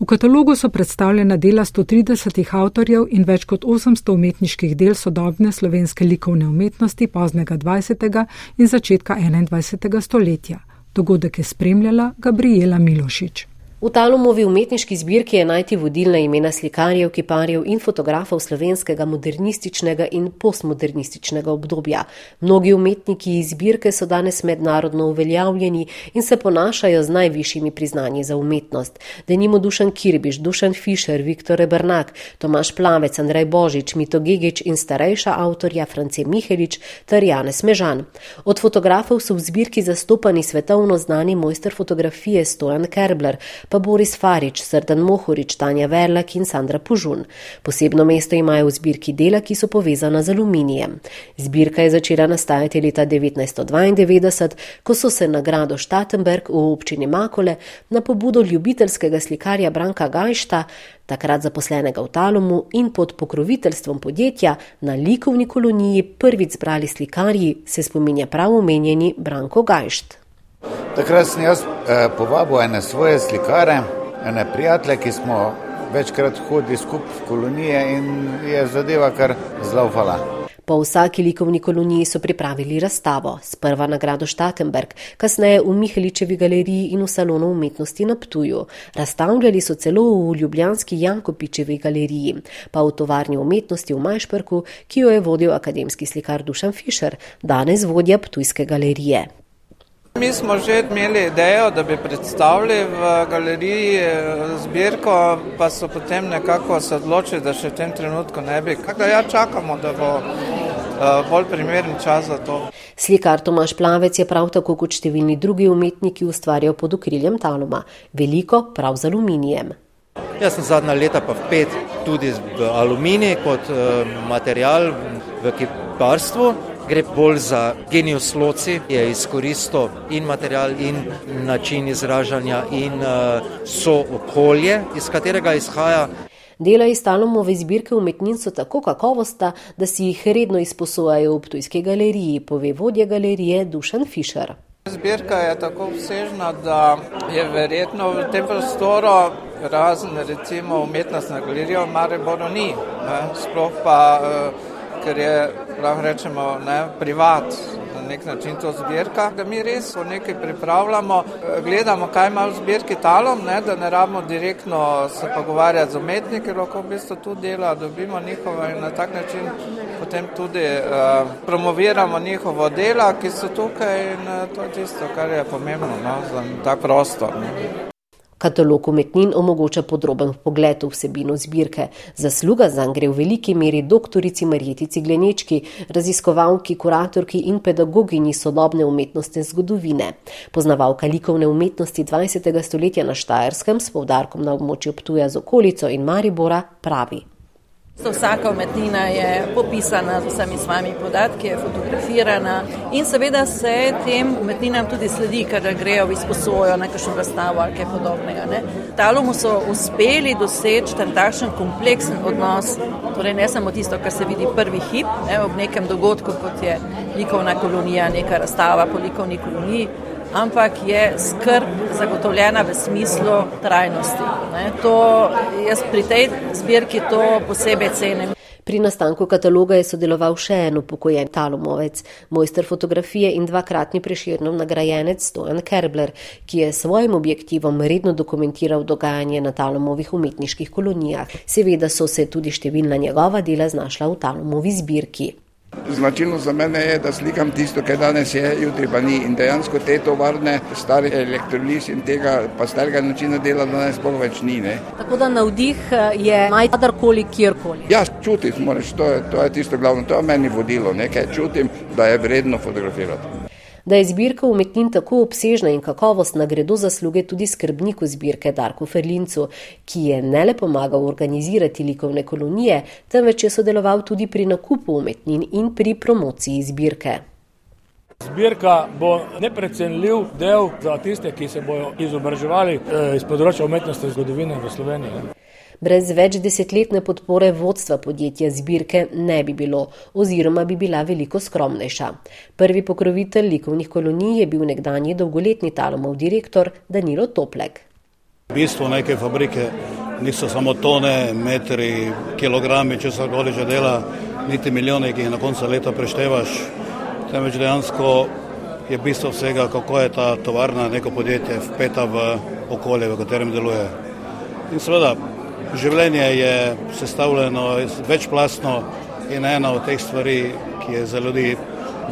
V katalogu so predstavljena dela 130 avtorjev in več kot 800 umetniških del sodobne slovenske likovne umetnosti poznega 20. in začetka 21. stoletja. Dogodek je spremljala Gabriela Milošič. V Talomovi umetniški zbirki je najti vodilna imena slikarjev, kiparjev in fotografov slovenskega modernističnega in postmodernističnega obdobja. Mnogi umetniki iz zbirke so danes mednarodno uveljavljeni in se ponašajo z najvišjimi priznanji za umetnost. Denimo Dušan Kirbiš, Dušan Fischer, Viktor Rebernak, Tomaš Plavec, Andrej Božič, Mito Gigič in starejša avtorja France Mihelič ter Janez Mežan. Od fotografov so v zbirki zastopani svetovno znani mojster fotografije Stojan Kerbler, pa Boris Farič, Srdan Mohorič, Tanja Verlak in Sandra Pužun. Posebno mesto imajo v zbirki dela, ki so povezana z aluminijem. Zbirka je začela nastajati leta 1992, ko so se nagrado Štatenberg v občini Makole na pobudo ljubiteljskega slikarja Branka Gajšta, takrat zaposlenega v Talomu in pod pokroviteljstvom podjetja na likovni koloniji prvič zbrali slikarji, se spominja prav omenjeni Branko Gajšt. Takrat sem jaz eh, povabil ene svoje slikare, ene prijatelje, ki smo večkrat hodili skupaj v kolonije in je zadeva kar zlaufala. Po vsaki likovni koloniji so pripravili razstavo, sprva nagrado Štatenberg, kasneje v Miheličevi galeriji in v salonu umetnosti na Ptuju. Razstavljali so celo v Ljubljanski Jankopičevi galeriji, pa v tovarni umetnosti v Majšperku, ki jo je vodil akademski slikar Dušan Fischer, danes vodja Ptujske galerije. Mi smo že imeli idejo, da bi predstavili v galeriji eh, zbirko, pa so potem nekako se odločili, da še v tem trenutku ne bi. Kaj da ja čakamo, da bo eh, bolj primeren čas za to. Slikar Tomaš Plavec je prav tako kot številni drugi umetniki ustvarjal pod okriljem Taloma, veliko prav z aluminijem. Jaz sem zadnja leta pa vpet tudi v aluminij kot uh, material v kiparstvu gre bolj za genius loci, je izkoristil in material, in način izražanja, in uh, so okolje, iz katerega izhaja. Dela iz Talomove zbirke umetnin so tako kakovosta, da si jih redno izposojajo v Ptujski galeriji, pove vodja galerije Dušan Fischer. Zbirka je tako obsežna, da je verjetno v tem prostoru razen recimo umetnostna galerija v Mariboru ni. Ne? Sploh pa uh, ker je, lahko rečemo, ne, privat, na nek način to zbirka, da mi res v nekaj pripravljamo, gledamo, kaj ima v zbirki talom, ne, da ne rabimo direktno se pogovarjati z umetniki, lahko v bistvu tu dela, dobimo njihovo in na tak način potem tudi uh, promoviramo njihovo dela, ki so tukaj in uh, to je tisto, kar je pomembno no, za ta prostor. Ne. Katalog umetnin omogoča podroben pogled v vsebino zbirke. Zasluga zanj gre v veliki meri doktorici Marjetici Glenečki, raziskovalki, kuratorki in pedagoginji sodobne umetnostne zgodovine. Poznavalka likovne umetnosti 20. stoletja na Štajerskem s povdarkom na območju Ptuja z okolico in Maribora pravi. Vsaka umetnina je popisana z vsemi svojimi podatki, je fotografirana in seveda se tem umetninam tudi sledi, kadar grejo v izposojo na kakšno razstavo ali kaj podobnega. Ne. Talomu so uspeli doseči ten takšen kompleksen odnos, torej ne samo tisto, kar se vidi prvi hip, ne, ob nekem dogodku, kot je likovna kolonija, neka razstava po likovni koloniji, ampak je skrb zagotovljena v smislu trajnosti. Ne. To jaz pri tej zbirki to posebej cenim. Pri nastanku kataloga je sodeloval še en upokojen talomovec, mojster fotografije in dvakratni preširnov nagrajenec Stojan Kerbler, ki je s svojim objektivom redno dokumentiral dogajanje na talomovih umetniških kolonijah. Seveda so se tudi številna njegova dela znašla v talomovi zbirki. Značilno za mene je, da slikam tisto, kar danes je, jutri pa ni. In dejansko te tovarne, stari elektrolis in tega pasteljega načina dela danes sploh več ni. Ne. Tako da navdih eh, je najkadarkoli, kjerkoli. Ja, čutim, moraš, to, je, to je tisto glavno, to je meni vodilo, nekaj čutim, da je vredno fotografirati. Da je zbirka umetnin tako obsežna in kakovostna, gredo zasluge tudi skrbniku zbirke Darku Ferlincu, ki je ne le pomagal organizirati likovne kolonije, temveč je sodeloval tudi pri nakupu umetnin in pri promociji zbirke. Zbirka bo neprecenljiv del za tiste, ki se bodo izobraževali eh, iz področja umetnosti in zgodovine v Sloveniji. Brez več desetletne podpore vodstva podjetja zbirke ne bi bilo, oziroma bi bila veliko skromnejša. Prvi pokrovitelj likovnih kolonij je bil nekdanji dolgoletni talomov direktor Danilo Toplek. Bistvo neke fabrike niso samo tone, metri, kilogrami, če se koli že dela, niti milijoni, ki jih na koncu leta preštevaš, temveč dejansko je bistvo vsega, kako je ta tovarna, neko podjetje vpeta v okolje, v katerem deluje. In seveda, življenje je sestavljeno večplastno in ena od teh stvari, ki je za ljudi,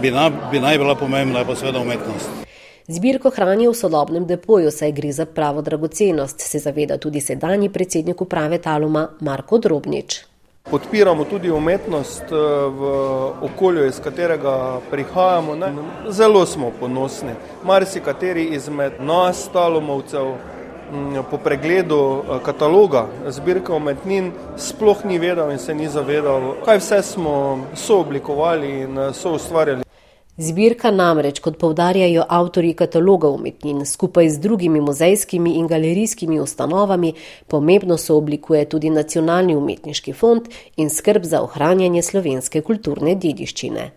bi, na, bi naj bila pomembna, je pa seveda umetnost. Zbirko hranijo v sodobnem depoju, saj gre za pravo dragocenost, se zaveda tudi sedanji predsednik uprave Taluma Marko Drobnič. Podpiramo tudi umetnost eh, v okolju, iz katerega prihajamo. Ne? Zelo smo ponosni. Marsikateri izmed nas, talomovcev, po pregledu eh, kataloga zbirke umetnin, sploh ni vedel in se ni zavedal, kaj vse smo sooblikovali in eh, soustvarjali. Zbirka namreč, kot povdarjajo avtori kataloga umetnin, skupaj z drugimi muzejskimi in galerijskimi ustanovami, pomembno so oblikuje tudi nacionalni umetniški fond in skrb za ohranjanje slovenske kulturne dediščine.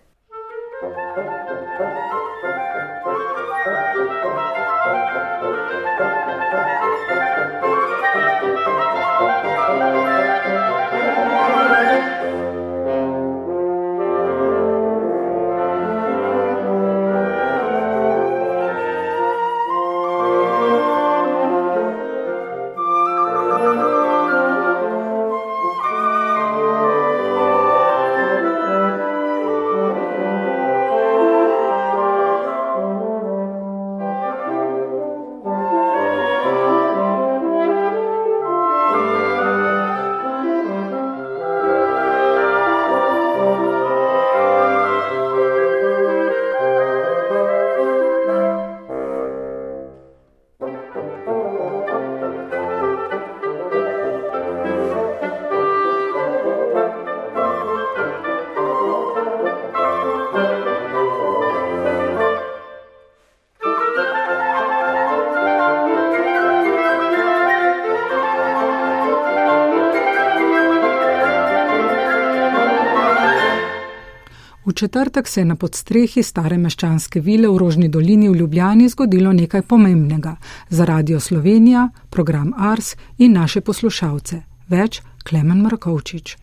Četrtek se je na podstrehi stare meščanske vile v Rožni dolini v Ljubljani zgodilo nekaj pomembnega za Radio Slovenija, program Ars in naše poslušalce. Več Klemen Markovčič.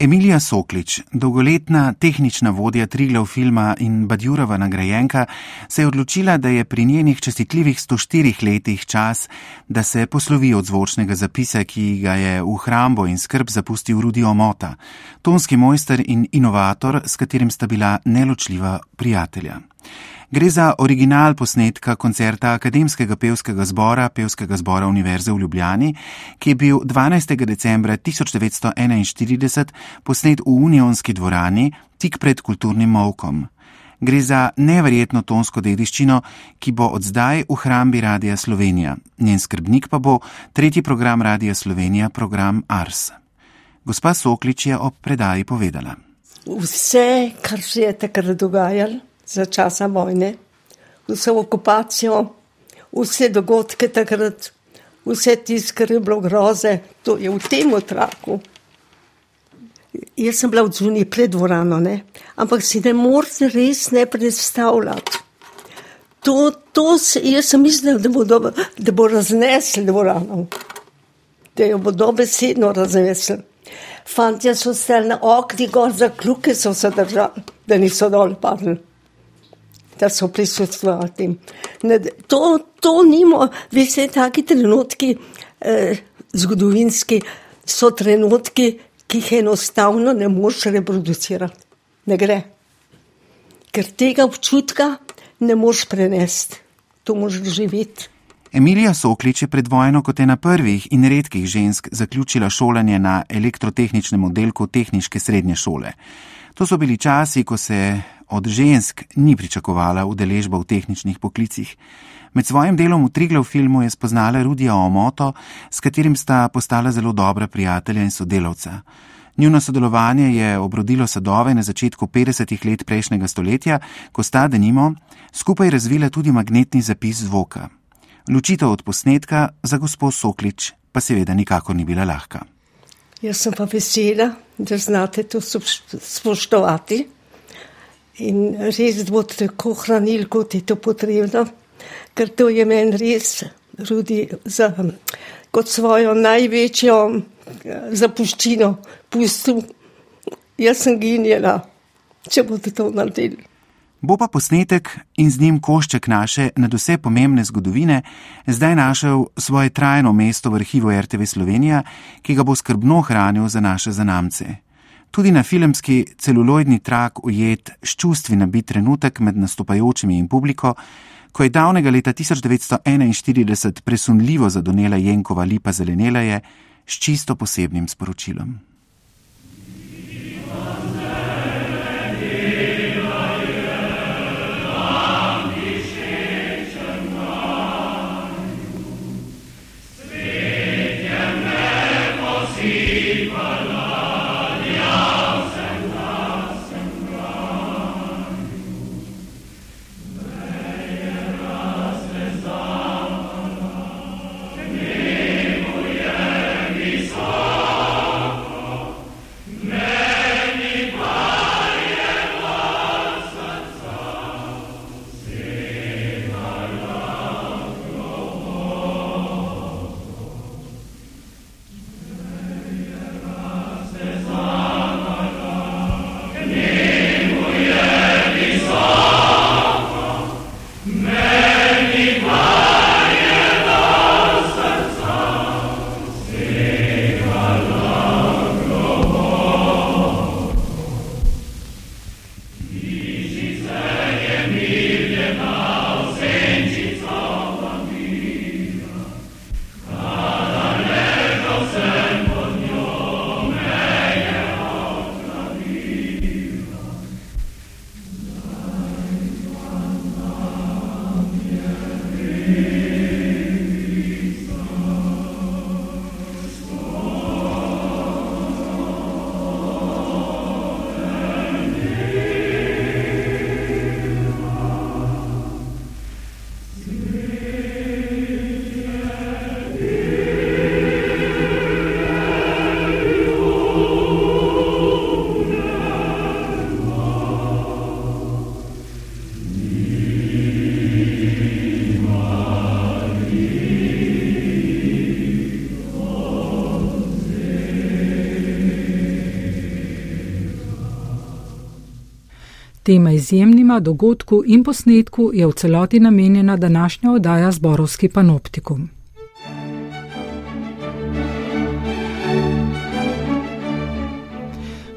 Emilija Soklič, dolgoletna tehnična vodja Triglav filma in Badjurova nagrajenka, se je odločila, da je pri njenih čestitljivih 104 letih čas, da se poslovi od zvočnega zapisa, ki ga je v hrambo in skrb zapustil Rudi Omota, tonski mojster in inovator, s katerim sta bila neločljiva prijatelja. Gre za original posnetka koncerta Akademskega pevskega zbora Pevskega zbora Univerze v Ljubljani, ki je bil 12. decembra 1941 posnet v Unionski dvorani tik pred kulturnim molkom. Gre za neverjetno tonsko dediščino, ki bo od zdaj v hrambi Radia Slovenija. Njen skrbnik pa bo tretji program Radia Slovenija, program Ars. Gospa Soklič je ob predaji povedala. Vse, kar se je takrat dogajalo, za časa vojne, vso okupacijo, vse dogodke takrat, vse tisto, kar je bilo groze, to je v tem otraku. Jaz sem bila v zunji pred dvorano, ne? ampak si ne morete res ne predstavljati. To, to se, jaz sem mislila, da bo, dobe, da bo raznesel dvorano, da jo bo dobesedno raznesel. Fantje so stali na okni, gor za kljuke so se držali, da niso dol padli da so tem. To, to nimo, veste, taki trenutki, eh, zgodovinski, so trenutki, ki jih enostavno ne moreš reproducirati. Ne gre. Ker tega občutka ne moreš prenesti, to moraš doživeti. Emilija Soklič je pred vojno kot ena prvih in redkih žensk zaključila šolanje na elektrotehničnem oddelku tehniške srednje šole. To so bili časi, ko se od žensk ni pričakovala udeležba v tehničnih poklicih. Med svojim delom v Triglav filmu je spoznala Rudija Omoto, s katerim sta postala zelo dobra prijatelja in sodelavca. Njuno sodelovanje je obrodilo sadove na začetku 50-ih let prejšnjega stoletja, ko sta denimo skupaj razvila tudi magnetni zapis zvoka. Ločitev od posnetka za gospod Soklič pa seveda nikako ni bila lahka. Jaz sem pa vesela, da znate to spoštovati in res bo tako hranil, kot je to potrebno, ker to je meni res rudi za, kot svojo največjo eh, zapuščino pustil. Jaz sem ginjela, če boste to naredili. Bo pa posnetek in z njim košček naše nadvse pomembne zgodovine zdaj našel svoje trajno mesto v arhivu RTV Slovenija, ki ga bo skrbno hranil za naše zanamce. Tudi na filmski celuloidni trak ujet s čustvi nabit trenutek med nastopajočimi in publiko, ko je davnega leta 1941 presunljivo zadonela Jenkova lipa zelenela je s čisto posebnim sporočilom. Tema izjemnima dogodku in posnetku je v celoti namenjena današnja oddaja Zborovski panoptikum.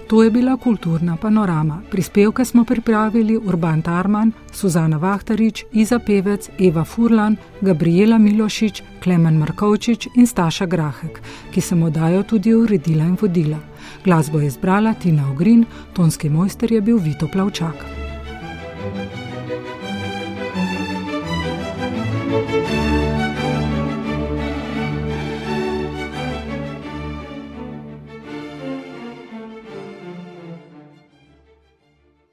To je bila kulturna panorama. Prispevke smo pripravili Urban Tarman, Suzana Vahtarič, Iza Pevec, Eva Furlan, Gabriela Milošič, Klemen Markovčič in Staša Grahek, ki sem oddajo tudi uredila in vodila. Glasbo je izbrala Tina Ogrin, tonski mojster je bil Vito Plavčak.